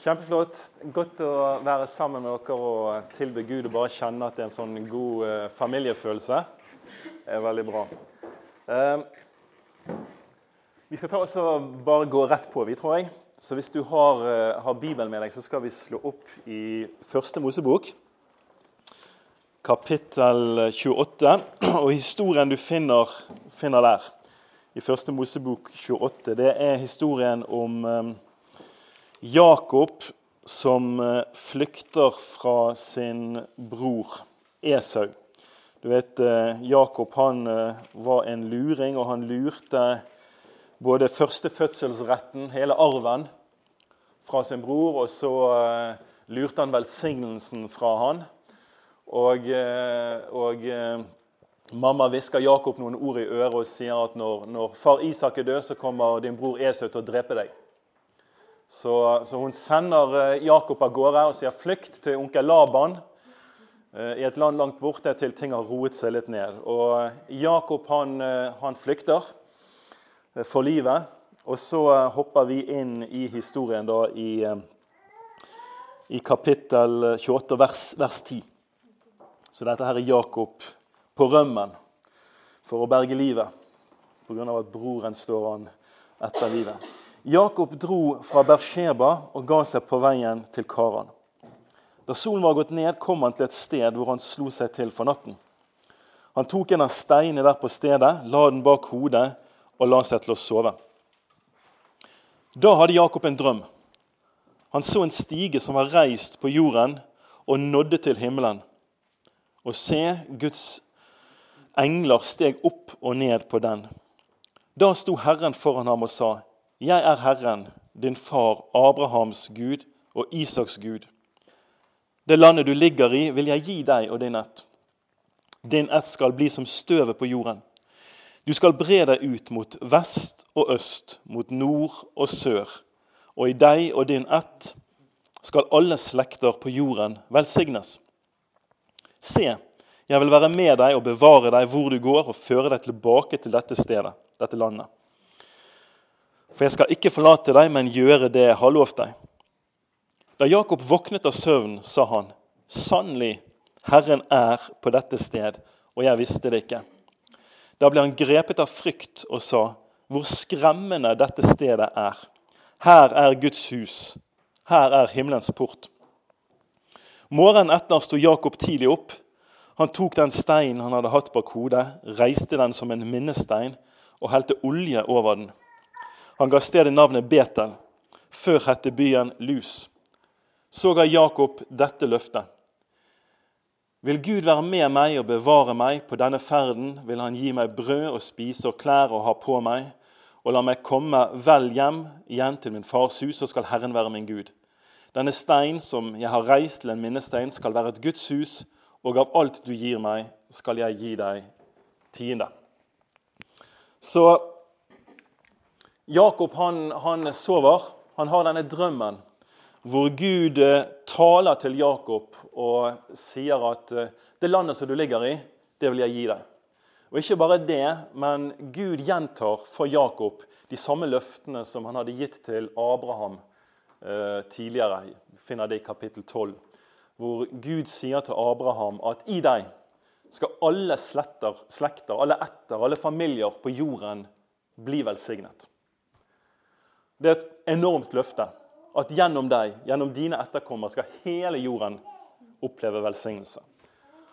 Kjempeflott. Godt å være sammen med dere og tilbe Gud og bare kjenne at det er en sånn god eh, familiefølelse. Det er veldig bra. Eh, vi skal ta oss og bare gå rett på, vi, tror jeg. Så hvis du har, eh, har Bibelen med deg, så skal vi slå opp i Første Mosebok, kapittel 28. Og historien du finner, finner der, i Første Mosebok 28, det er historien om eh, Jakob som eh, flykter fra sin bror Esau. Du vet, eh, Jakob han eh, var en luring, og han lurte både førstefødselsretten, hele arven, fra sin bror, og så lurte han velsignelsen fra han. Og, og mamma hvisker Jakob noen ord i øret og sier at når, når far Isak er død, så kommer din bror Esau til å drepe deg. Så, så, hun sender eh, Jakob av gårde og sier 'flykt til onkel Laban' eh, i et land langt borte til ting har roet seg litt ned. Og Jakob han, eh, han flykter for livet. Og så hopper vi inn i historien da i, i kapittel 28, vers, vers 10. Så dette her er Jakob på rømmen for å berge livet pga. at broren står han etter livet. Jakob dro fra Bersheba og ga seg på veien til Karan. Da solen var gått ned, kom han til et sted hvor han slo seg til for natten. Han tok en av steinene der på stedet, la den bak hodet og la seg til å sove. Da hadde Jakob en drøm. Han så en stige som var reist på jorden og nådde til himmelen. Og se, Guds engler steg opp og ned på den. Da sto Herren foran ham og sa:" 'Jeg er Herren, din far Abrahams Gud og Isaks Gud.' 'Det landet du ligger i, vil jeg gi deg og din ett.' 'Din ett skal bli som støvet på jorden.' 'Du skal bre deg ut mot vest og øst, mot nord og sør.' 'Og i deg og din ett skal alle slekter på jorden velsignes.' 'Se, jeg vil være med deg og bevare deg hvor du går, og føre deg tilbake til dette stedet, dette landet.' For jeg skal ikke forlate deg, men gjøre det jeg har lovt deg. Da Jakob våknet av søvn, sa han, sannelig, Herren er på dette sted, og jeg visste det ikke. Da ble han grepet av frykt og sa, hvor skremmende dette stedet er. Her er Guds hus, her er himmelens port. Morgenen etter sto Jakob tidlig opp. Han tok den steinen han hadde hatt bak hodet, reiste den som en minnestein og helte olje over den. Han ga stedet navnet Betel. Før het byen Lus. Så ga Jakob dette løftet. Vil Gud være med meg og bevare meg på denne ferden, vil Han gi meg brød og spise og klær og ha på meg, og la meg komme vel hjem igjen til min fars hus, så skal Herren være min Gud. Denne stein som jeg har reist til en minnestein, skal være et Guds hus, og av alt du gir meg, skal jeg gi deg tiende. Så Jakob han, han, sover. Han har denne drømmen hvor Gud eh, taler til Jakob og sier at eh, det landet som du ligger i, det vil jeg gi deg. Og Ikke bare det, men Gud gjentar for Jakob de samme løftene som han hadde gitt til Abraham eh, tidligere. Finner det i kapittel 12, hvor Gud sier til Abraham at i deg skal alle sletter, slekter, alle etter, alle familier på jorden bli velsignet. Det er et enormt løfte. At gjennom deg, gjennom dine etterkommere, skal hele jorden oppleve velsignelse.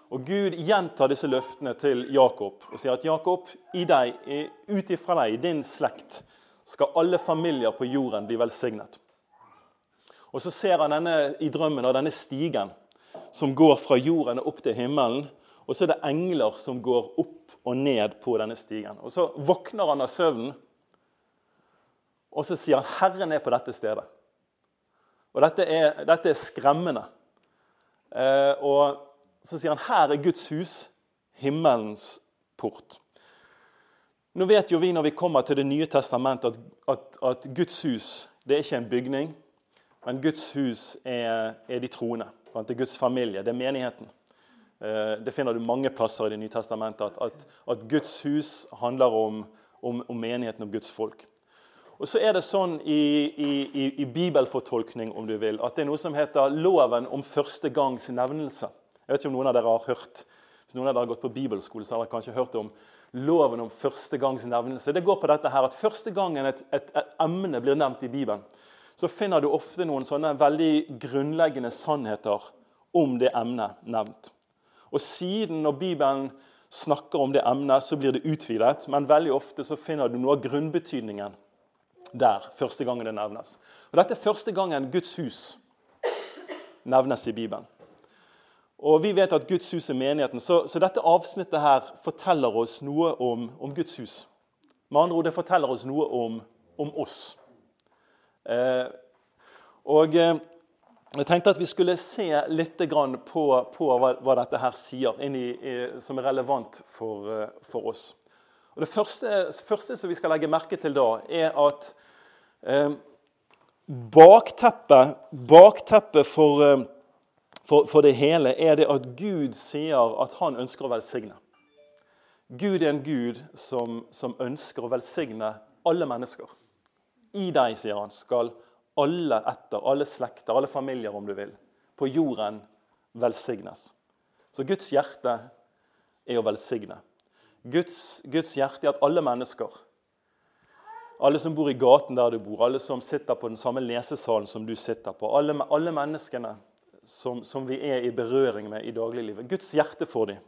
Og Gud gjentar disse løftene til Jakob og sier at Jakob, i deg, ut ifra deg, i din slekt, skal alle familier på jorden bli velsignet. Og Så ser han denne, i drømmen av denne stigen som går fra jorden og opp til himmelen. Og så er det engler som går opp og ned på denne stigen. Og Så våkner han av søvnen og så sier han 'Herren er på dette stedet'. Og Dette er, dette er skremmende. Eh, og så sier han 'Her er Guds hus, himmelens port'. Nå vet jo vi når vi kommer til Det nye testamentet, at, at, at Guds hus det er ikke en bygning. Men Guds hus er, er de troende. Det er Guds familie. Det er menigheten. Eh, det finner du mange plasser i Det nye testamentet. At, at Guds hus handler om, om, om menigheten, om Guds folk. Og så er det sånn i, i, i, bibelfortolkning om du vil, at det er noe som heter loven om første gangs nevnelse. Jeg vet ikke om noen av dere har hørt Hvis noen av dere har gått på bibelskole, så har dere kanskje hørt om loven om første gangs nevnelse. Det går på dette her at Første gangen et, et, et emne blir nevnt i Bibelen, så finner du ofte noen sånne veldig grunnleggende sannheter om det emnet nevnt. Og siden når Bibelen snakker om det emnet, så blir det utvidet. Men veldig ofte så finner du noe av grunnbetydningen der første gangen det nevnes. Og Dette er første gangen Guds hus nevnes i Bibelen. Og Vi vet at Guds hus er menigheten, så, så dette avsnittet her forteller oss noe om, om, Guds hus. Med andre ord, det forteller oss noe om, om oss. Eh, og eh, jeg tenkte at vi skulle se litt på, på hva, hva, dette her sier, i, som er relevant for, eh, for oss. Og det første, første, som vi skal legge merke til da, er at eh, bakteppet, bakteppet for, eh, for, for, det hele er det at Gud sier at han ønsker å velsigne. Gud er en gud som, som ønsker å velsigne alle mennesker. I deg, sier han, skal alle etter, alle slekter, alle familier om du vil, på jorden velsignes. Så Guds hjerte er å velsigne. Guds, Guds hjerte er at alle mennesker, alle som bor i gaten der du bor, alle som sitter på den samme lesesalen som du sitter på, alle, alle menneskene som, som, vi er i berøring med i dagliglivet Guds hjerte for dem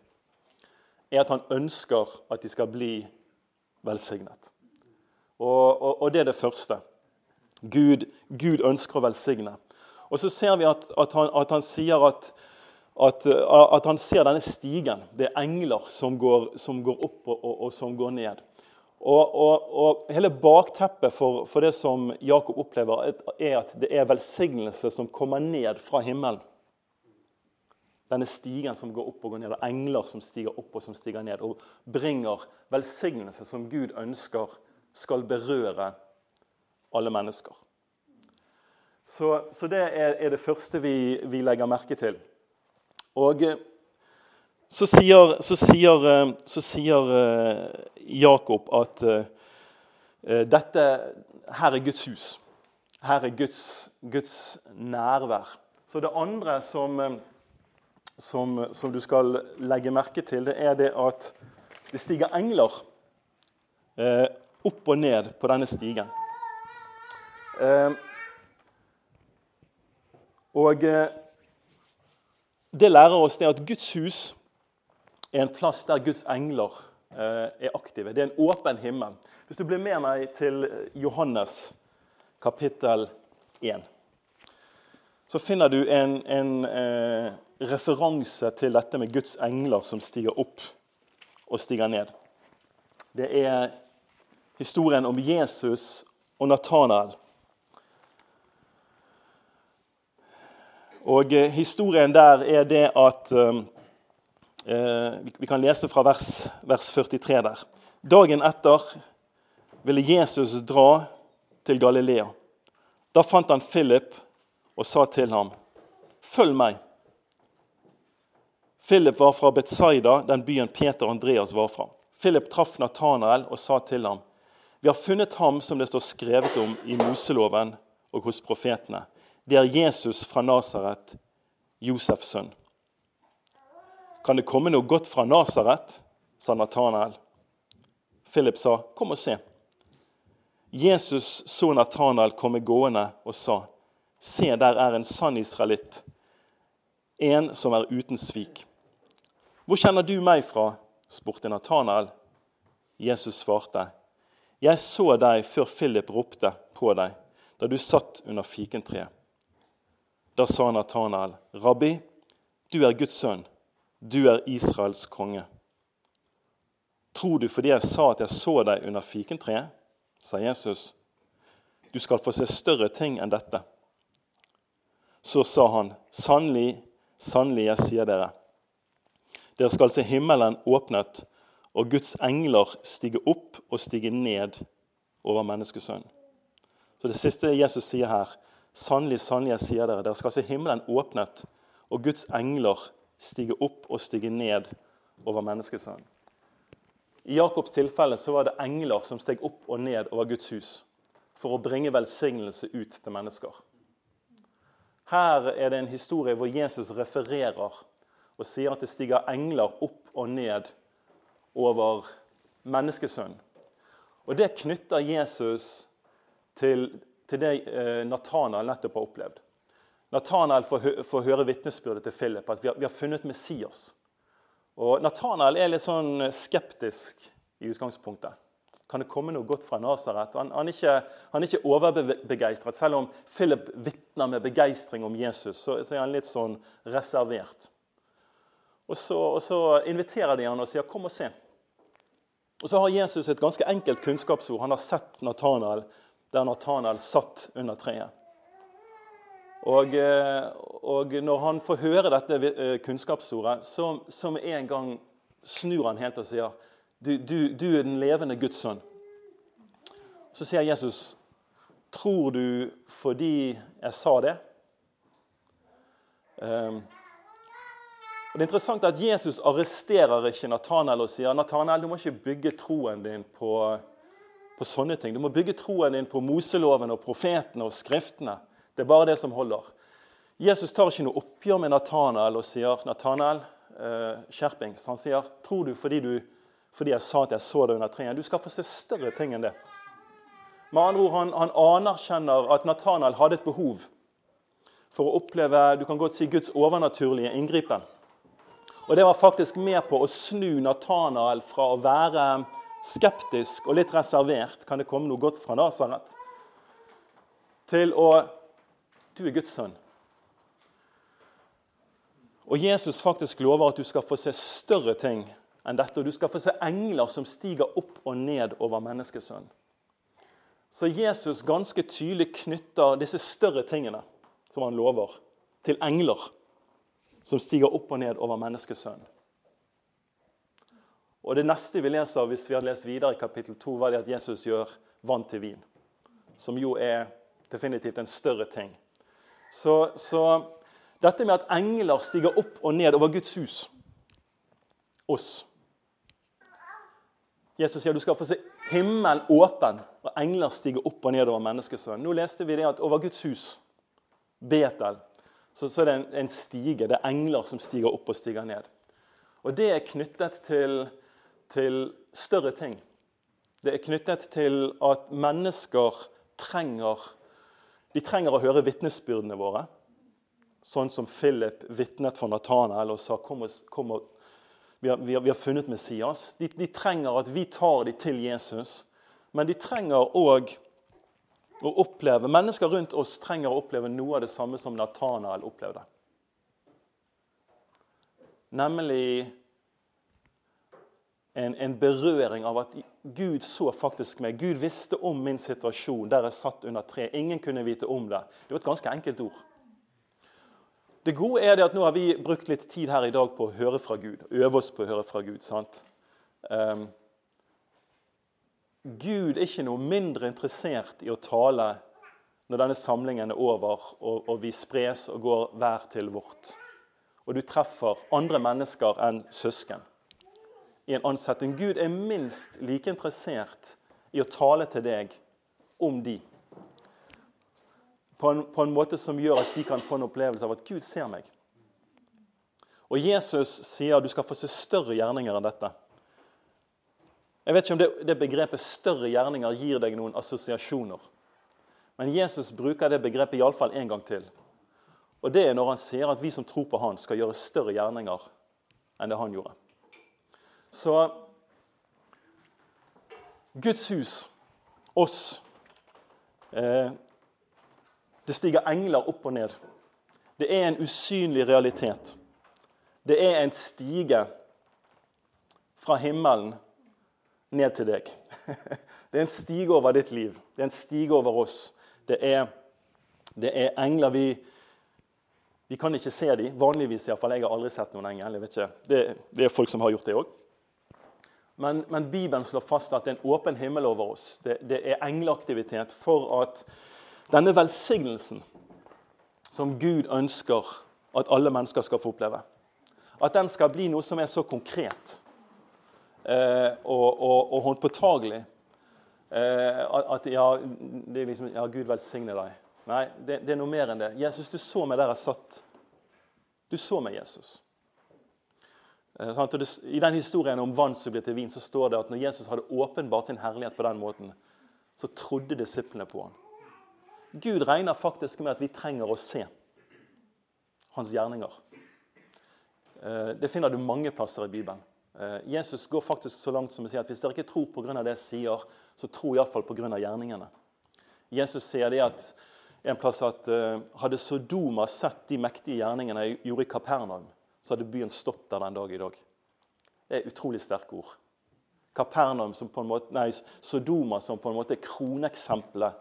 er at han ønsker at de skal bli velsignet. Og, og, og det er det første. Gud, Gud ønsker å velsigne. Og så ser vi at, at, han, at han, sier at, at, han ser denne stigen. Det er engler som går, som går opp og, og, og, som går ned. Og, Hele bakteppet for, for, det som Jakob opplever, er at det er velsignelse som kommer ned fra himmelen. Denne stigen som går opp og går ned, og engler som stiger opp og som stiger ned. Og bringer velsignelse som Gud ønsker skal berøre alle mennesker. Så, så det er, er, det første vi, vi, legger merke til. Og eh, så sier, så sier, eh, så sier eh, Jakob at dette her er Guds hus. Her er Guds, Guds nærvær. Så det andre som, som, som, du skal legge merke til, det er det at det stiger engler opp og ned på denne stigen. Og Det lærer oss det at Guds hus er en plass der Guds engler eh, er aktive. Det er en åpen himmel. Hvis du blir med meg til Johannes kapittel 1, så finner du en, en eh, referanse til dette med Guds engler som stiger opp og stiger ned. Det er historien om Jesus og Natanael. Og eh, Historien der er det at eh, eh Vi kan lese fra vers, vers 43 der. Dagen etter ville Jesus dra til Galilea. Da fant han Philip og sa til ham, 'Følg meg.' Philip var fra Betzaida, den byen Peter og Andreas var fra. Philip traff Natanael og sa til ham, 'Vi har funnet ham som det står skrevet om i Moseloven og hos profetene.' Det er Jesus fra Nasaret, Josefs sønn. Kan det komme noe godt fra Nasaret? sa Natanael. Philip sa, 'Kom og se.' Jesus så Natanael komme gående og sa, 'Se, der er en sann israelitt, en som er uten svik.' 'Hvor kjenner du meg fra?' spurte Natanael. Jesus svarte, 'Jeg så deg før Philip ropte på deg, da du satt under fikentreet.' Da sa Natanael, 'Rabbi, du er Guds sønn. Du er Israels konge.' 'Tror du fordi jeg sa at jeg så deg under fikentreet?' sa Jesus. 'Du skal få se større ting enn dette.' Så sa han, 'Sannelig, sannelig, jeg sier dere:" Dere skal se himmelen åpnet og Guds engler stige opp og stige ned over menneskesønnen. Så Det siste Jesus sier her, Sannelig, sannelig, jeg sier dere, dere skal se himmelen åpnet og Guds engler stige opp og stige ned over menneskesønnen. I Jakobs tilfelle så var det engler som steg opp og ned over Guds hus for å bringe velsignelse ut til mennesker. Her er det en historie hvor Jesus refererer og sier at det stiger engler opp og ned over menneskesønnen. Og Det knytter Jesus til, til det Nathanael Natanael nettopp har opplevd. Natanael får, høre vitnesbyrdet til Philip at vi har, funnet Messias. Og Natanael er litt sånn skeptisk i utgangspunktet. Kan det komme noe godt fra Nasaret? Han, han, han, er ikke overbegeistret. Selv om Philip vitner med begeistring om Jesus, så, så, er han litt sånn reservert. Og så, og så inviterer de han og sier 'kom og se'. Og Så har Jesus et ganske enkelt kunnskapsord. Han har sett Natanael der Nathanael satt under treet. Og, eh, og, når han får høre dette eh, kunnskapsordet, så, så med en gang snur han helt og sier du, du, du er den levende Guds sønn. Så sier Jesus, 'Tror du fordi jeg sa det?' Um, og det er interessant at Jesus arresterer ikke Nathanael og sier Nathanael, du må ikke bygge troen din på, på, sånne ting. Du må bygge troen din på Moseloven og profetene og Skriftene. Det er bare det som holder. Jesus tar ikke noe oppgjør med Nathanael og sier Nathanael, eh, skjerpings. Han sier tror du fordi du fordi jeg sa at jeg så deg under treet. Du skal få se større ting enn det. Med andre ord, Han, han anerkjenner at Nathanael hadde et behov for å oppleve du kan godt si, Guds overnaturlige inngripen. Og Det var faktisk med på å snu Nathanael fra å være skeptisk og litt reservert kan det komme noe godt fra Nasaret, til å Du er Guds sønn. Og Jesus faktisk lover at du skal få se større ting enn dette. Og du skal få se engler som stiger opp og ned over menneskesønnen. Så Jesus ganske tydelig knytter disse større tingene som han lover, til engler som stiger opp og ned over menneskesønnen. Og Det neste vi leser hvis vi hadde lest videre i kapittel 2, var det at Jesus gjør vann til vin. Som jo er definitivt en større ting. Så, så dette med at engler stiger opp og ned over Guds hus, oss Jesus sier du skal få se himmelen åpen, og engler stiger opp og ned over menneskesønnen. Nå leste vi det at over Guds hus, Betel, så, så er det en, en, stige. Det er engler som stiger opp og stiger ned. Og Det er knyttet til, til større ting. Det er knyttet til at mennesker trenger de trenger å høre vitnesbyrdene våre. Sånn som Philip vitnet for Nathanael og sa kom og, kom og vi har, vi har, vi har funnet Messias. De, de, trenger at vi tar dem til Jesus. Men de trenger òg å oppleve Mennesker rundt oss trenger å oppleve noe av det samme som Natanael opplevde. Nemlig en, en, berøring av at Gud så faktisk meg. Gud visste om min situasjon der jeg satt under tre. Ingen kunne vite om det. Det var et ganske enkelt ord. Det gode er det at nå har vi brukt litt tid her i dag på å høre fra Gud. Øve oss på å høre fra Gud. sant? Um, Gud er ikke noe mindre interessert i å tale når denne samlingen er over og, og vi spres og går hver til vårt. Og du treffer andre mennesker enn søsken i en ansetting. Gud er minst like interessert i å tale til deg om de på en, på en, måte som gjør at de kan få en opplevelse av at Gud ser meg. Og Jesus sier du skal få se større gjerninger enn dette. Jeg vet ikke om det, det begrepet 'større gjerninger' gir deg noen assosiasjoner. Men Jesus bruker det begrepet iallfall en gang til. Og Det er når han sier at vi som tror på han skal gjøre større gjerninger enn det han gjorde. Så Guds hus, oss, eh, det stiger engler opp og ned. Det er en usynlig realitet. Det er en stige fra himmelen ned til deg. Det er en stige over ditt liv. Det er en stige over oss. Det er, det er engler vi, vi kan ikke se dem. Vanligvis iallfall. Jeg har aldri sett noen engel. Det, det, er folk som har gjort det òg. Men, men, Bibelen slår fast at det er en åpen himmel over oss. Det, det er engleaktivitet for at denne velsignelsen som Gud ønsker at alle mennesker skal få oppleve, at den skal bli noe som er så konkret eh, og, og, og håndpåtagelig Eh, at ja, det er liksom, ja, Gud velsigne deg. Nei, det, det, er noe mer enn det. Jesus, du så meg der jeg satt. Du så meg, Jesus. Eh, I den historien om vann som blir til vin, så står det at når Jesus hadde åpenbart sin herlighet på den måten, så trodde disiplene på ham. Gud regner faktisk med at vi trenger å se hans gjerninger. Eh, det finner du mange plasser i Bibelen. Eh, Jesus går faktisk så langt som å si at hvis dere ikke tror pga. det jeg sier, så tro iallfall pga. gjerningene. Jesus sier det at en plass at hadde Sodoma sett de mektige gjerningene jeg gjorde i Kapernaum, så hadde byen stått der den dag i dag. Det er utrolig sterke ord. Kapernaum som på en måte, nei, Sodoma som på en måte er kroneksempelet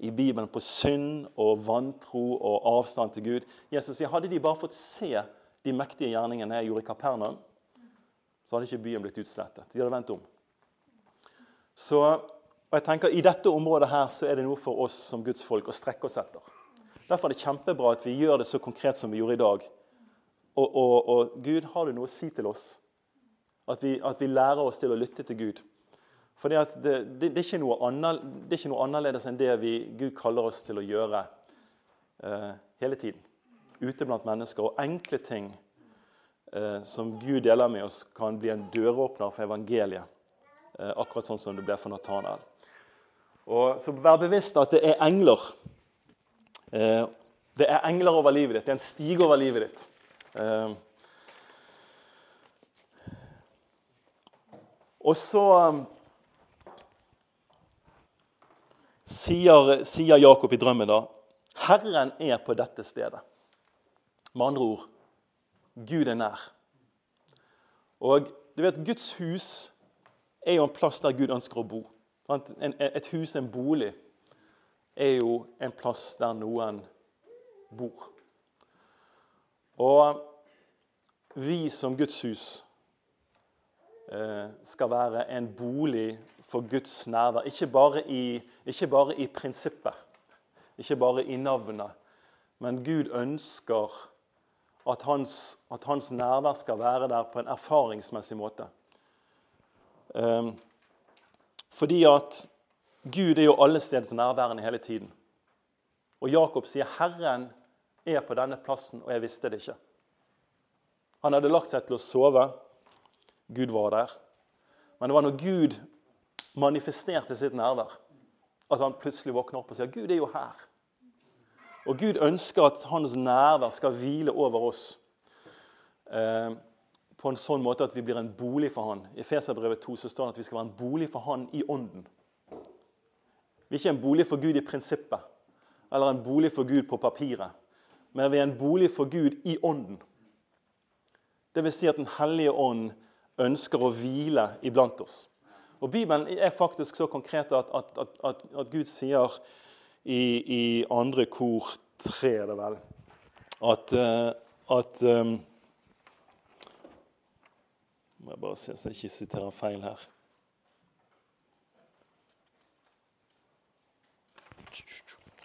i Bibelen på synd og vantro og avstand til Gud. Jesus sier hadde de bare fått se de mektige gjerningene jeg gjorde i Kapernaum, så hadde ikke byen blitt utslettet. De hadde vendt om. Så og jeg tenker I dette området her så er det noe for oss som Guds folk å strekke oss etter. Derfor er det kjempebra at vi gjør det så konkret som vi gjorde i dag. Og, og, og Gud, har du noe å si til oss? At vi, at vi lærer oss til å lytte til Gud. For det, det, det, er ikke noe det er ikke noe annerledes enn det vi, Gud kaller oss til å gjøre eh, hele tiden. Ute blant mennesker. Og enkle ting eh, som Gud deler med oss, kan bli en døråpner for evangeliet. Eh, akkurat sånn som det ble for Nathanael. Og så Vær bevisst at det er engler. Eh, det er engler over livet ditt. Det er en stige over livet ditt. Eh, og så sier, sier Jakob i drømmen da Herren er på dette stedet. Med andre ord Gud er nær. Og du vet, Guds hus er jo en plass der Gud ønsker å bo. Et hus, en bolig, er jo en plass der noen bor. Og vi som Guds hus eh, skal være en bolig for Guds nærvær. Ikke bare i, ikke bare i prinsippet, ikke bare i navnet, men Gud ønsker at hans, at hans nærvær skal være der på en erfaringsmessig måte. Um, fordi at Gud er jo alle steds nærværende hele tiden. Og Jakob sier 'Herren er på denne plassen', og jeg visste det ikke. Han hadde lagt seg til å sove. Gud var der. Men det var når Gud manifesterte sitt nærvær, at han plutselig våkner opp og sier 'Gud er jo her'. Og Gud ønsker at hans nærvær skal hvile over oss. Eh, på en sånn måte at vi blir en bolig for han. I Feserbrevet 2 så står det at vi skal være en bolig for han i ånden. Vi er ikke en bolig for Gud i prinsippet eller en bolig for Gud på papiret. Men vi er en bolig for Gud i ånden. Vil si at Den hellige ånd ønsker å hvile iblant oss. Og Bibelen er faktisk så konkret at, at, at, at Gud sier i, i andre kor tre, det vel, at, eh, at um, må jeg bare se så jeg ikke siterer feil her.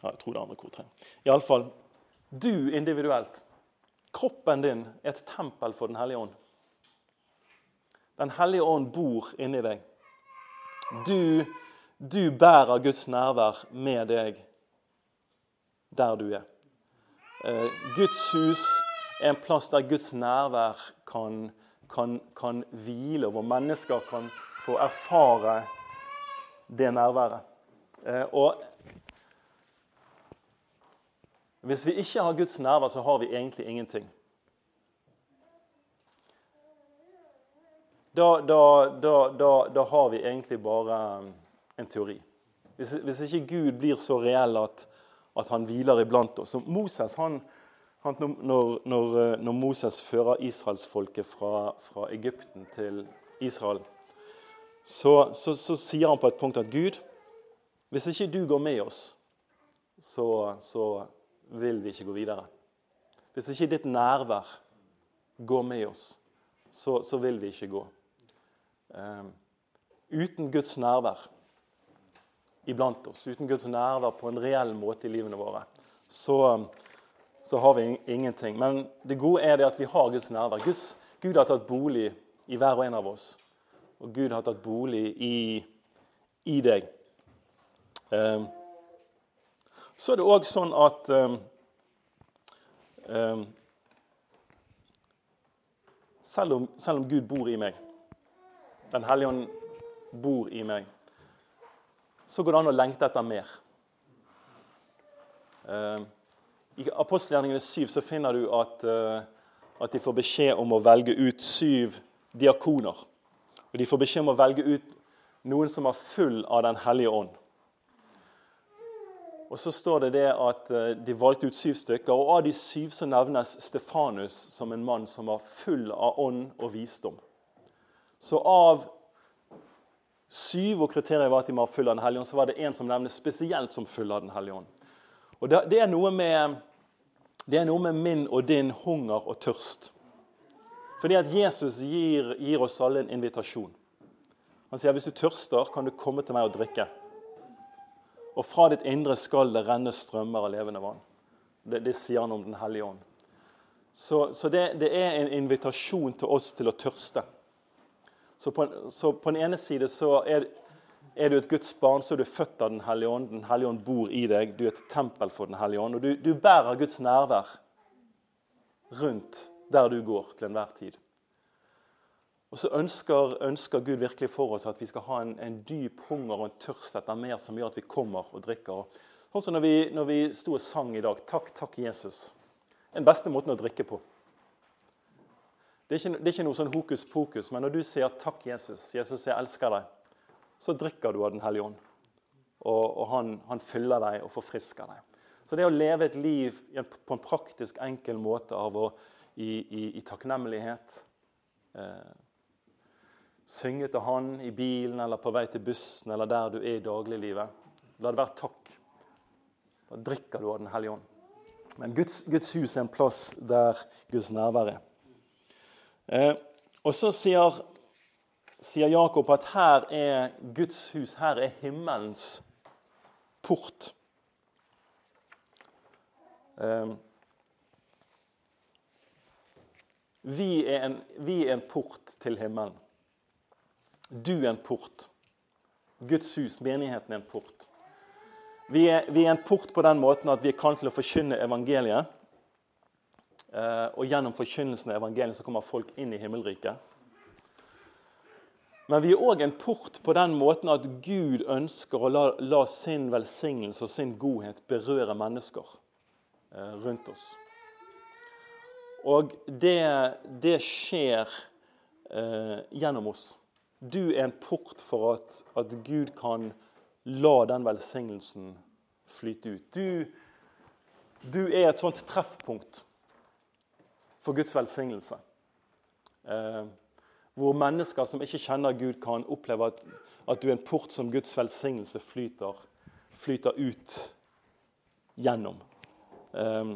Ja, jeg tror det er andre kor tre. Iallfall du individuelt. Kroppen din er et tempel for Den hellige ånd. Den hellige ånd bor inni deg. Du, du bærer Guds nærvær med deg der du er. Eh, Guds hus er en plass der Guds nærvær kan kan, kan hvile, hvor mennesker kan få erfare det nærværet. Eh, og hvis vi ikke har Guds nærvær, så har vi egentlig ingenting. Da, da, da, da har vi egentlig bare um, en teori. Hvis, hvis, ikke Gud blir så reell at, at han hviler iblant oss. Så Moses han, når, når, eh, når, Moses fører israelsfolket fra, fra Egypten til Israel, så, så, så, sier han på et punkt at Gud, hvis ikke du går med oss, så, så vil vi ikke gå videre. Hvis ikke ditt nærvær går med oss, så, så vil vi ikke gå. Um, uten Guds nærvær iblant oss, uten Guds nærvær på en reell måte i livene våre, så, så har vi ingenting. Men det gode er det at vi har Guds nærvær. Guds, Gud har tatt bolig i hver og en av oss. Og Gud har tatt bolig i, i deg. Eh, så er det òg sånn at um, selv, om, selv om Gud bor i meg, Den hellige ånd bor i meg, så går det an å lengte etter mer. Um, I apostelgjerningene 7 så finner du at, uh, at de får beskjed om å velge ut syv diakoner. Og De får beskjed om å velge ut noen som var full av Den hellige ånd. Og så står det det at eh, De valgte ut syv stykker, og av de syv så nevnes Stefanus som en mann som var full av ånd og visdom. Så av syv, og kriteriet var at de var full av Den hellige ånd, så var det en som nevnes spesielt som full av Den hellige ånd. Og det, det, er med, det er noe med min og din hunger og tørst. Fordi at Jesus gir, gir oss alle en invitasjon. Han sier hvis du tørster, kan du komme til meg og drikke. Og fra ditt indre skal det renne strømmer av levende vann. Det, det sier han om Den hellige ånd. Så, så det, det, er en invitasjon til oss til å tørste. Så på, så på den ene side så er, er, du et Guds barn, så er du født av Den hellige ånd. Den hellige ånd bor i deg. Du er et tempel for Den hellige ånd. Og du, du bærer Guds nærvær rundt der du går til enhver tid. Og så ønsker, ønsker, Gud virkelig for oss at vi skal ha en, en, dyp hunger og en tørst etter mer som gjør at vi kommer og drikker. Sånn som når vi, når vi sto og sang i dag 'Takk, takk, Jesus'. Den beste måten å drikke på. Det er, ikke, det er ikke noe sånn hokus pokus, men når du sier 'Takk, Jesus', 'Jesus, jeg elsker deg', så drikker du av Den hellige ånd. Og, og han, han, fyller deg og forfrisker deg. Så det å leve et liv på en praktisk, enkel måte av å i, i, i takknemlighet. Eh, synge til Han i bilen eller på vei til bussen eller der du er i dagliglivet. La det være takk. Da drikker du av Den hellige ånd. Men Guds, Guds, hus er en plass der Guds nærvær er. Eh, og så sier, sier, Jakob at her er Guds hus, her er himmelens port. Eh, Vi er, en, vi er en port til himmelen. Du er en port. Guds hus, menigheten, er en port. Vi er, vi er en port på den måten at vi er kalt til å forkynne evangeliet. Eh, og gjennom forkynnelsen av evangeliet så kommer folk inn i himmelriket. Men vi er òg en port på den måten at Gud ønsker å la, la sin velsignelse og sin godhet berøre mennesker eh, rundt oss. Og det, det skjer eh, gjennom oss. Du er en port for at, at, Gud kan la den velsignelsen flyte ut. Du, du er et sånt treffpunkt for Guds velsignelse. Eh, hvor mennesker som ikke kjenner Gud, kan oppleve at, at du er en port som Guds velsignelse flyter, flyter ut gjennom. Eh,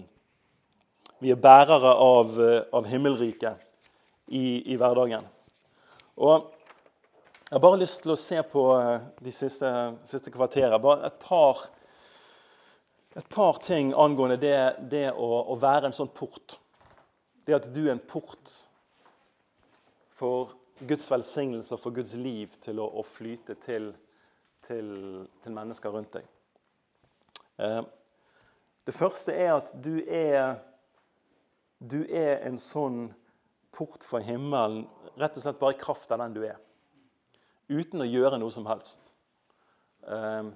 vi er bærere av, eh, av himmelriket i, i, hverdagen. Og Jeg har bare lyst til å se på eh, de siste, siste kvarterene. Bare et par, et par ting angående det, det å, å, være en sånn port. Det at du er en port for Guds velsignelse og for Guds liv til å, å flyte til, til, til, mennesker rundt deg. Eh, det første er at du er du er en sånn port for himmelen rett og slett bare i kraft av den du er. Uten å gjøre noe som helst. Um,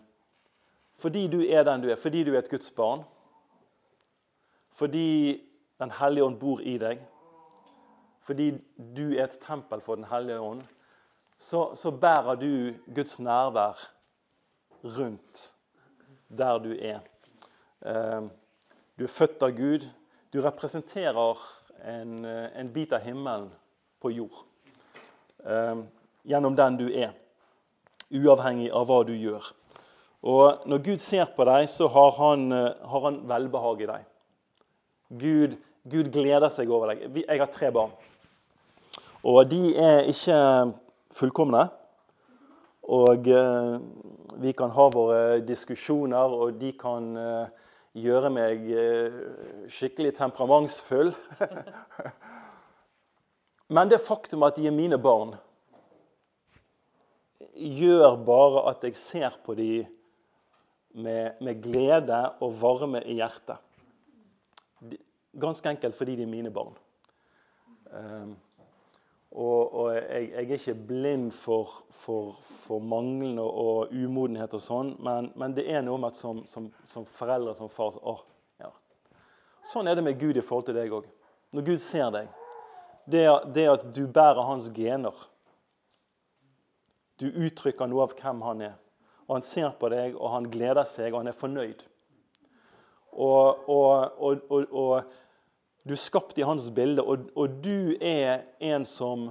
fordi du er den du er, fordi du er et Guds barn. Fordi Den hellige ånd bor i deg. Fordi du er et tempel for Den hellige ånd. Så, så bærer du Guds nærvær rundt der du er. Um, du er født av Gud. Du representerer en, eh, en bit av himmelen på jord. Gjennom den du er, uavhengig av hva du gjør. Og Når Gud ser på deg, så har han, eh, har han velbehag i deg. Gud, Gud, gleder seg over deg. Jeg har tre barn. Og de er ikke fullkomne. Og uh, vi kan ha våre diskusjoner, og de kan uh, gjøre meg eh, skikkelig temperamentsfull. Men det faktum at de er mine barn, gjør bare at jeg ser på dem med, med glede og varme i hjertet. Ganske enkelt fordi de er mine barn. Um, og, og jeg, jeg, er ikke blind for, for, for manglende og umodenhet og sånn, men, men, det er noe med at som, som, som foreldre, som far å, ja. Sånn er det med Gud i forhold til deg òg. Når Gud ser deg, det, det at du bærer hans gener Du uttrykker noe av hvem han er. Og Han ser på deg, og han gleder seg, og han er fornøyd. Og, og, og, og du er skapt i hans bilde, og, du er en som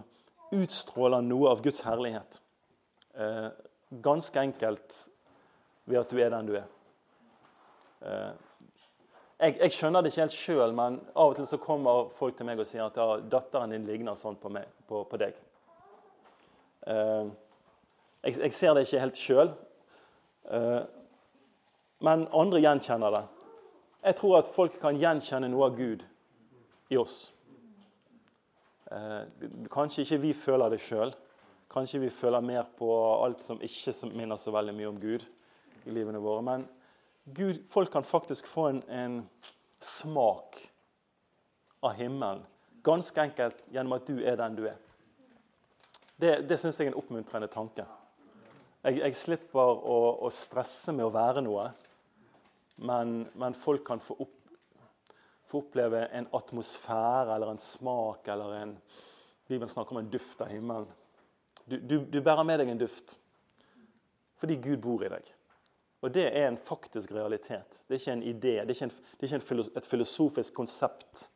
utstråler noe av Guds herlighet. Eh, ganske enkelt ved at du er den du er. Eh, jeg, jeg, skjønner det ikke helt sjøl, men av og til så kommer folk til meg og sier at ja, 'datteren din ligner sånn på, meg, på, på deg'. Eh, jeg, jeg, ser det ikke helt sjøl, eh, men andre gjenkjenner det. Jeg tror at folk kan gjenkjenne noe av Gud i oss. Eh, kanskje ikke vi føler det sjøl. Kanskje vi føler mer på alt som ikke minner så veldig mye om Gud i livene våre. Men Gud, folk kan faktisk få en, en smak av himmelen. Ganske enkelt gjennom at du er den du er. Det, det syns jeg er en oppmuntrende tanke. Jeg, jeg slipper å, å, stresse med å være noe, men, men folk kan få, opp, få, oppleve en atmosfære eller en smak eller en Bibelen snakker om en duft av himmelen. Du, du, du bærer med deg en duft fordi Gud bor i deg. Og det er en faktisk realitet. Det er ikke en idé, det er ikke, en, det er ikke et filosofisk konsept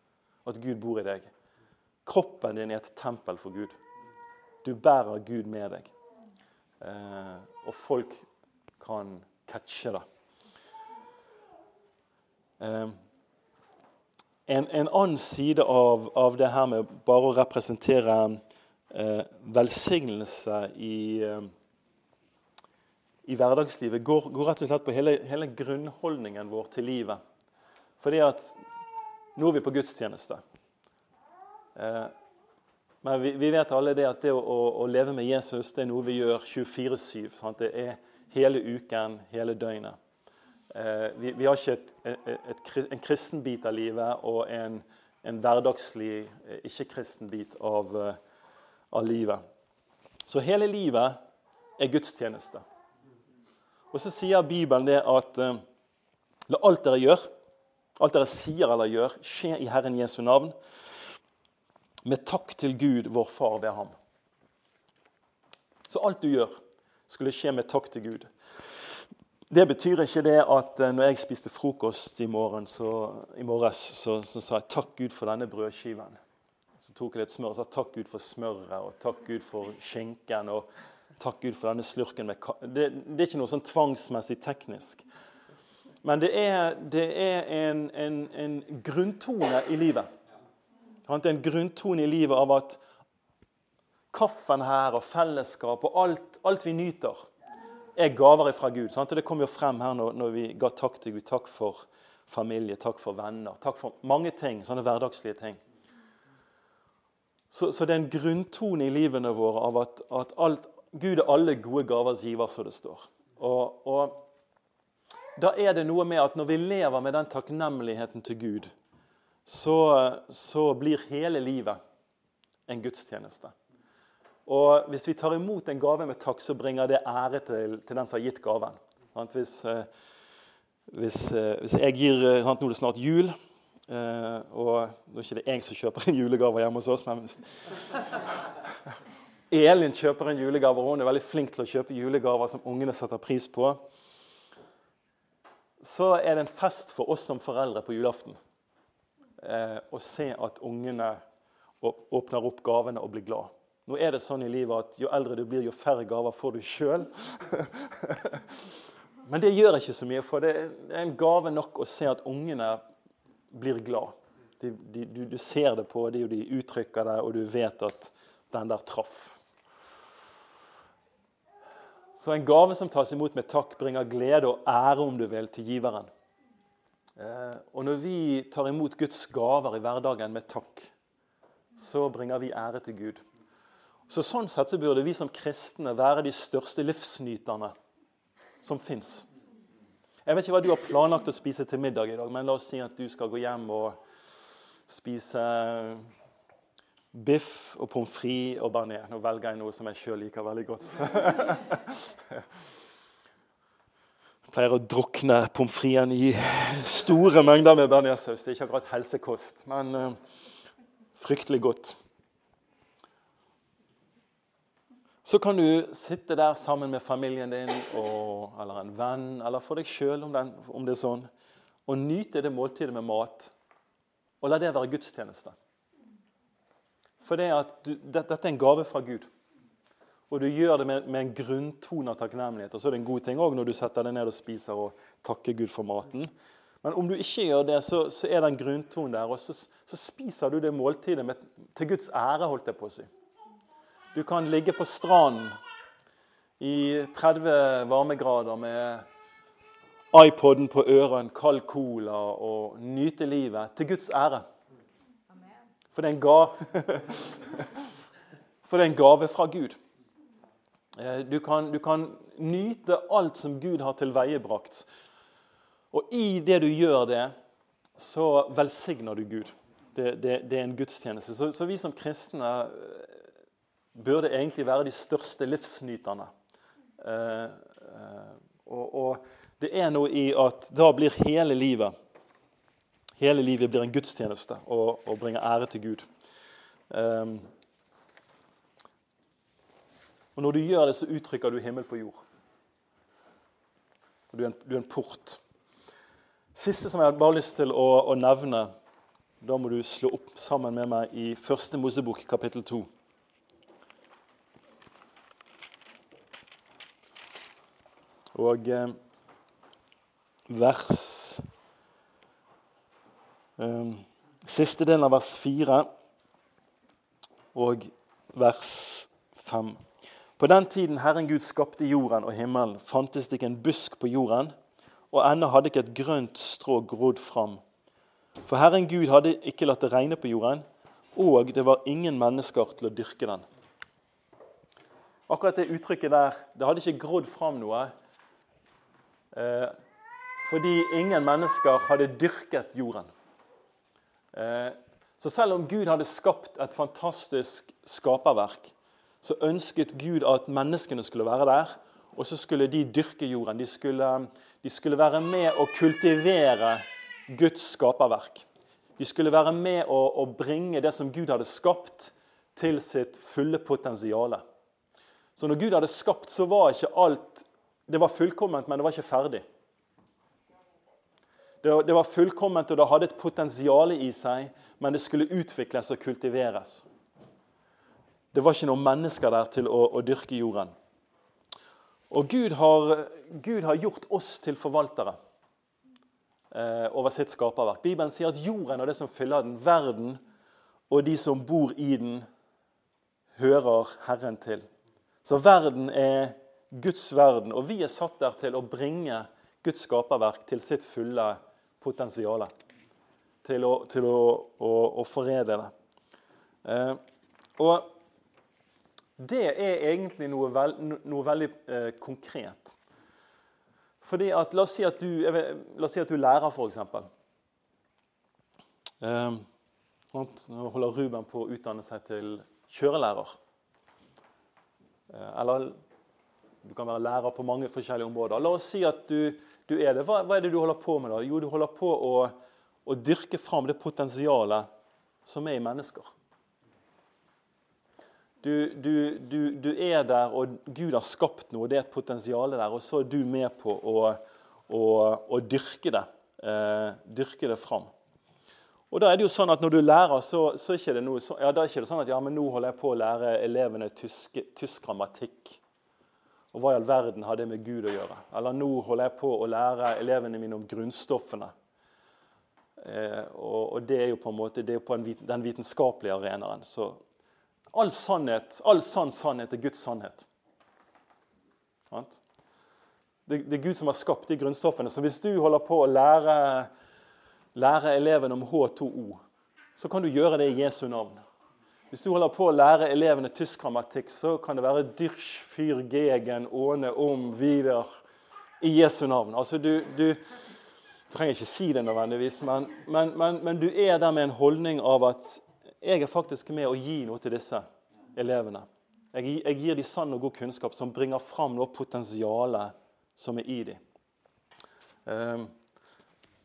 at Gud bor i deg. Kroppen din er et tempel for Gud. Du bærer Gud med deg. Eh, og folk kan catche det. Eh, en, en, annen side av, av, det her med bare å representere eh, velsignelse i eh, i hverdagslivet går, går, rett og slett på hele, hele, grunnholdningen vår til livet. Fordi at nå er vi på gudstjeneste. Eh, men vi, vi, vet alle det at det å, å, å, leve med Jesus det er noe vi gjør 24-7. Det er hele uken, hele døgnet. Eh, vi, vi, har ikke et, et, et, en kristen bit av livet og en, en hverdagslig eh, ikke-kristen bit av, eh, av livet. Så hele livet er gudstjeneste. Og så sier Bibelen det at eh, la alt dere gjør, alt dere sier eller gjør, skje i Herren Jesu navn, med takk til Gud, vår Far, ved ham. Så alt du gjør, skulle skje med takk til Gud. Det betyr ikke det at eh, når jeg spiste frokost i, morgen, så, i morges, så, så, sa jeg takk Gud for denne brødskiven. Så tok jeg litt smør og sa takk Gud for smøret og takk Gud for skinken. og Takk Gud for denne slurken med det, det, er ikke noe sånn tvangsmessig teknisk. Men det er, det er en, en, en, grunntone i livet. Det er en grunntone i livet av at kaffen her og fellesskap og alt, alt vi nyter, er gaver fra Gud. Sant? Det kom jo frem her når, når, vi ga takk til Gud. Takk for familie, takk for venner, takk for mange ting. Sånne hverdagslige ting. Så, så det er en grunntone i livene våre av at, at alt, Gud er alle gode gavers giver, som det står. Og, og, Da er det noe med at når vi lever med den takknemligheten til Gud, så, så blir hele livet en gudstjeneste. Og Hvis vi tar imot en gave med takk, så bringer det ære til, til den som har gitt gaven. Hvis, eh, hvis, eh, hvis jeg gir eh, Nå er det snart jul, og nå er det ikke jeg som kjøper en julegave hjemme hos oss, men Elin kjøper en julegave, og hun er veldig flink til å kjøpe julegaver som ungene setter pris på. Så er det en fest for oss som foreldre på julaften eh, å se at ungene åpner opp gavene og blir glad. Nå er det sånn i livet at Jo eldre du blir, jo færre gaver får du sjøl. Men det gjør ikke så mye, for det er en gave nok å se at ungene blir glad. De, de, du, du, ser det på dem, og de uttrykker det, og du vet at den der traff. Så en gave som tas imot med takk, bringer glede og ære om du vil, til giveren. Eh, og når vi tar imot Guds gaver i hverdagen med takk, så bringer vi ære til Gud. Så Sånn sett så burde vi som kristne være de største livsnyterne som fins. Jeg vet ikke hva du har planlagt å spise til middag i dag, men la oss si at du skal gå hjem og spise biff og pommes frites og bearnés. Nå velger jeg noe som jeg sjøl liker veldig godt. Pleier å drukne pommes fritesen i store mengder med bearnéssaus. Det er ikke akkurat helsekost, men uh, fryktelig godt. Så kan du sitte der sammen med familien din og, eller en venn eller for deg sjøl, om, det er sånn, og nyte det måltidet med mat. Og la det være gudstjeneste. For det du, det, dette er en gave fra Gud. Og du gjør det med, med en grunntone av takknemlighet. Og så er det en god ting også når du setter deg ned og spiser og takker Gud for maten. Men om du ikke gjør det, så, så er det en grunntone der, og så, så, spiser du det måltidet med, til Guds ære. holdt jeg på å si. Du kan ligge på stranden i 30 varmegrader med iPoden på øret, en kald cola og nyte livet til Guds ære. For det er en gave, For det er en gave fra Gud. Eh, du kan, du kan, nyte alt som Gud har tilveiebrakt. Og i det du gjør det, så velsigner du Gud. Det, det, det er en gudstjeneste. Så, så, vi som kristne eh, burde egentlig være de største livsnyterne. Eh, eh, og, og, det er noe i at da blir hele livet Hele livet blir en gudstjeneste og, og bringer ære til Gud. Eh, og Når du gjør det, så uttrykker du himmel på jord. Du er, en, du er en port. Siste som jeg har bare lyst til å, å, nevne, da må du slå opp sammen med meg i første Mosebok, kapittel 2. Og eh, vers eh, Siste delen av vers 4 og vers 5. På den tiden Herren Gud skapte jorden og himmelen, fantes det ikke en busk på jorden, og ennå hadde ikke et grønt strå grodd fram. For Herren Gud hadde ikke latt det regne på jorden, og det var ingen mennesker til å dyrke den. Akkurat det uttrykket der Det hadde ikke grodd fram noe eh, fordi ingen mennesker hadde dyrket jorden. Eh, så selv om Gud hadde skapt et fantastisk skaperverk, så ønsket Gud at menneskene skulle være der. Og så skulle de dyrke jorden. De skulle, de skulle være med å kultivere Guds skaperverk. De skulle være med å, å bringe det som Gud hadde skapt, til sitt fulle potensial. Så når Gud hadde skapt, så var ikke alt Det var fullkomment, men det var ikke ferdig. Det var fullkomment, og det hadde et potensial i seg, men det skulle utvikles og kultiveres. Det var ikke noen mennesker der til å, å dyrke jorden. Og Gud har, Gud har, gjort oss til forvaltere eh, over sitt skaperverk. Bibelen sier at jorden og det som fyller den, verden og de som bor i den, hører Herren til. Så verden er Guds verden, og vi er satt der til å bringe Guds skaperverk til sitt fulle potensial. Til å, til å, å, å foredle det. Eh, og det er egentlig noe, veld, noe veldig eh, konkret. Fordi at, La oss si at du, vet, la oss si at du er lærer, f.eks. Eh, nå holder Ruben på å utdanne seg til kjørelærer. Eh, eller du kan være lærer på mange forskjellige områder. La oss si at du, du er det. Hva, hva, er det du holder på med da? Jo, du holder på å, å dyrke fram det potensialet som er i mennesker. Du, du, du, du, er der, og Gud har skapt noe. Det er et potensial der. Og så er du med på å, å, å dyrke det. Eh, dyrke det fram. Og da er det jo sånn at Når du lærer, så, så er det noe, så, ja, da er det sånn at ja, men nå holder jeg på å lære elevene tysk, tysk grammatikk. Og hva i all verden har det med Gud å gjøre? Eller nå holder jeg på å lære elevene mine om grunnstoffene. Eh, og, og, det er jo på en måte, på en, den vitenskapelige arenaen. Så All sannhet, all sann sannhet er Guds sannhet. Det, er Gud som har skapt de grunnstoffene. Så hvis du holder på å lære, lære elevene om H2O, så kan du gjøre det i Jesu navn. Hvis du holder på å lære elevene tysk grammatikk, så kan det være Dyrsch, Fyr, Gegen, Åne, Om, Wider i Jesu navn. Altså, du, du, du trenger ikke si det nødvendigvis, men, men, men, men, du er der med en holdning av at jeg er faktisk med å gi noe til disse elevene. Jeg, jeg gir dem sann og god kunnskap som bringer fram noe potensialet som er i dem. Um,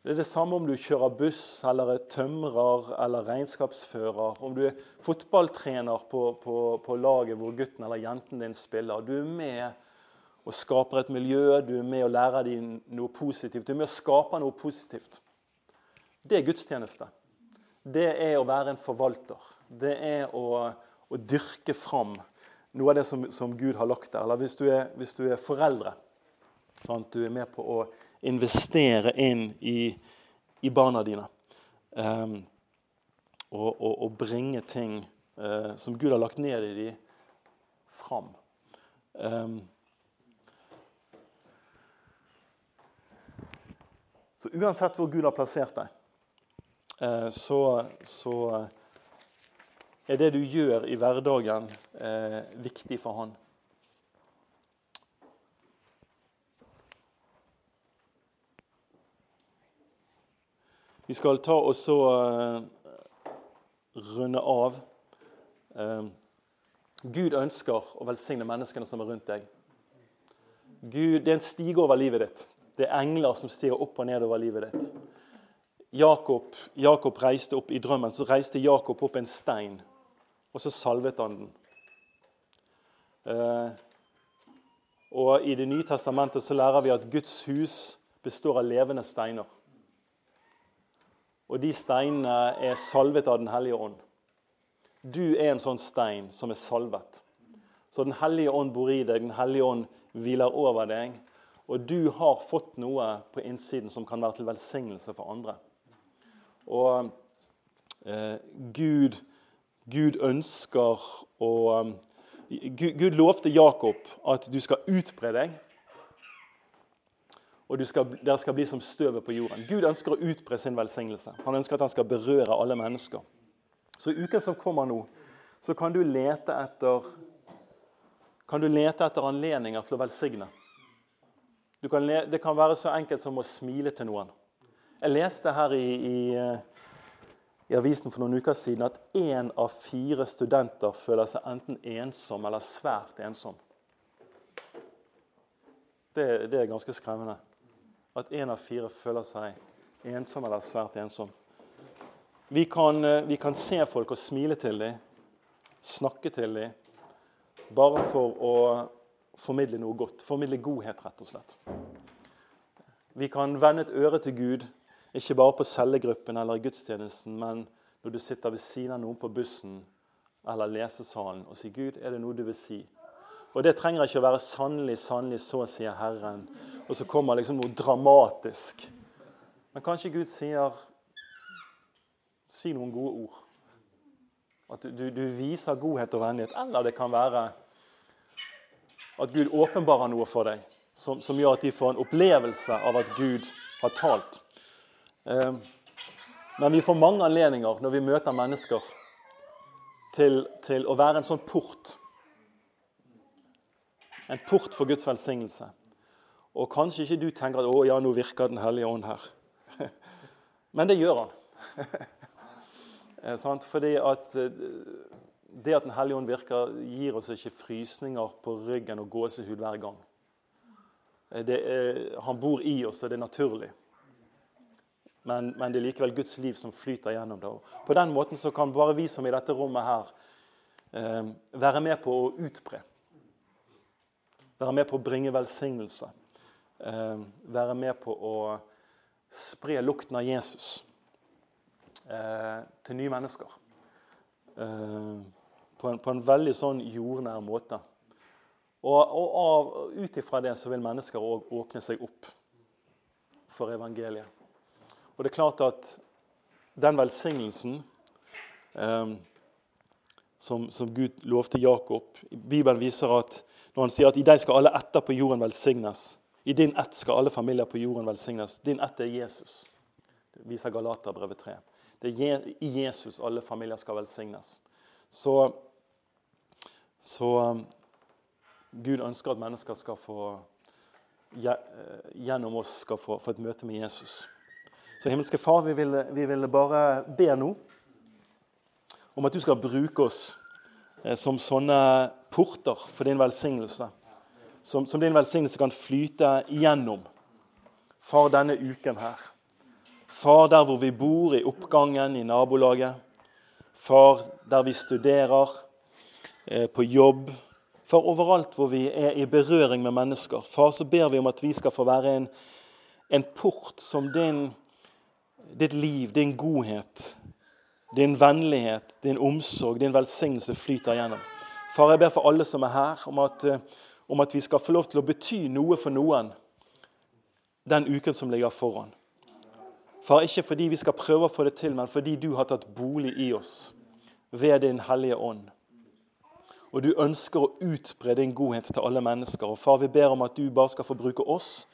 det er det samme om du kjører buss, eller er tømrer eller regnskapsfører. Om du er fotballtrener på, på, på laget hvor gutten eller jenten din spiller. Du er med og skaper et miljø, du er med og lærer dem noe positivt. Du er med og skaper noe positivt. Det er gudstjeneste. Det er å være en forvalter. Det er å, å dyrke fram noe av det som, som, Gud har lagt der. Eller hvis du er, hvis du er foreldre. Sånn du er med på å investere inn i, i barna dine. Um, og, og, og, bringe ting uh, som Gud har lagt ned i dem, fram. Um, Så uansett hvor Gud har plassert deg, så, så er det du gjør i hverdagen, eh, viktig for Han. Vi skal ta og så runde av. Gud ønsker å velsigne menneskene som er rundt deg. Gud, det er en stige over livet ditt. Det er engler som stiger opp og ned over livet ditt. Jakob, Jakob reiste opp I drømmen så reiste Jakob opp en stein, og så salvet han den. Eh, og I Det nye testamentet så lærer vi at Guds hus består av levende steiner. Og de steinene er salvet av Den hellige ånd. Du er en sånn stein som er salvet. Så Den hellige ånd bor i deg, Den hellige ånd hviler over deg. Og du har fått noe på innsiden som kan være til velsignelse for andre. Og eh, Gud, Gud, ønsker å Gud, Gud, lovte Jakob at du skal utbre deg. Og skal, dere skal bli som støvet på jorden. Gud ønsker å utbre sin velsignelse. Han ønsker at han skal berøre alle mennesker. Så i uken som kommer nå, så kan du lete etter, kan du lete etter anledninger til å velsigne. Kan, det kan være så enkelt som å smile til noen. Jeg leste her i, i, eh, i avisen for noen uker siden at én av fire studenter føler seg enten ensom eller svært ensom. Det, det er ganske skremmende. At én av fire føler seg ensom eller svært ensom. Vi kan, eh, vi kan se folk og smile til dem, snakke til dem, bare for å formidle noe godt. Formidle godhet, rett og slett. Vi kan vende et øre til Gud, ikke bare på cellegruppen eller i gudstjenesten, men når du sitter ved siden av noen på bussen eller lesesalen og sier 'Gud, er det noe du vil si?' Og Det trenger ikke å være 'sannelig, sannelig, så sier Herren', og så kommer liksom noe dramatisk. Men kanskje Gud sier 'si noen gode ord'. At du, du viser godhet og vennlighet. Eller det kan være at Gud åpenbarer noe for deg som, som, gjør at de får en opplevelse av at Gud har talt. Eh, men vi får mange anledninger når vi møter mennesker, til, til å være en sånn port. En port for Guds velsignelse. Og kanskje ikke du tenker at 'Å ja, nå virker Den hellige ånd her'. Men det gjør han. Eh, Fordi at eh, det at Den hellige ånd virker, gir oss ikke frysninger på ryggen og gåsehud hver gang. Er, han bor i oss, og det er naturlig. Men, men, det er likevel Guds liv som flyter gjennom det. På den måten så kan bare vi som i dette rommet her eh, være med på å utbre. Være med på å bringe velsignelse. Eh, være med på å spre lukten av Jesus eh, til nye mennesker. Eh, på en, på en veldig sånn jordnær måte. Og, og ut ifra det så vil mennesker òg åpne seg opp for evangeliet. Og det er klart at den velsignelsen eh, som, som, Gud lovte Jakob Bibelen viser at når han sier at i deg skal alle etter på jorden velsignes. I din ett skal alle familier på jorden velsignes. Din ett er Jesus. Det viser Galaterbrevet 3. Det er i Jesus alle familier skal velsignes. Så så um, Gud ønsker at mennesker skal få, gjennom oss skal få, få, et møte med Jesus. Så himmelske Far, vi ville, vi ville bare be nå om at du skal bruke oss eh, som sånne porter for din velsignelse. Som, som din velsignelse kan flyte igjennom. Far, denne uken her. Far, der hvor vi bor, i oppgangen, i nabolaget. Far, der vi studerer, eh, på jobb, for overalt hvor vi er i berøring med mennesker, far, så ber vi om at vi skal få være en, en port som din, ditt liv, din godhet, din vennlighet, din omsorg, din velsignelse flyter gjennom. Far, jeg ber for alle som er her, om at, om at vi skal få lov til å bety noe for noen den uken som ligger foran. Far, ikke fordi vi skal prøve å få det til, men fordi du har tatt bolig i oss ved Din Hellige Ånd. Og du ønsker å utbre din godhet til alle mennesker. Og Far, vi ber om at du bare skal få bruke oss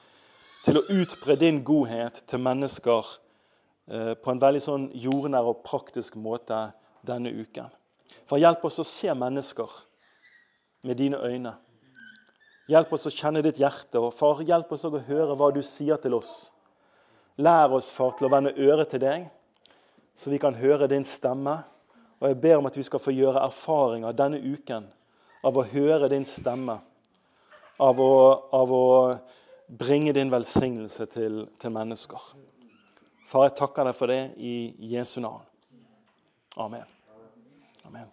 til å utbre din godhet til mennesker eh, på en veldig sånn jordnær og praktisk måte denne uken. For hjelp oss å se mennesker med dine øyne. Hjelp oss å kjenne ditt hjerte. Og far, hjelp oss å høre hva du sier til oss. Lær oss, far, til å vende øret til deg, så vi kan høre din stemme og Jeg ber om at vi skal få gjøre erfaringer denne uken av å høre din stemme. Av å, av å bringe din velsignelse til, til, mennesker. Far, jeg takker deg for det i Jesu navn. Amen. Amen.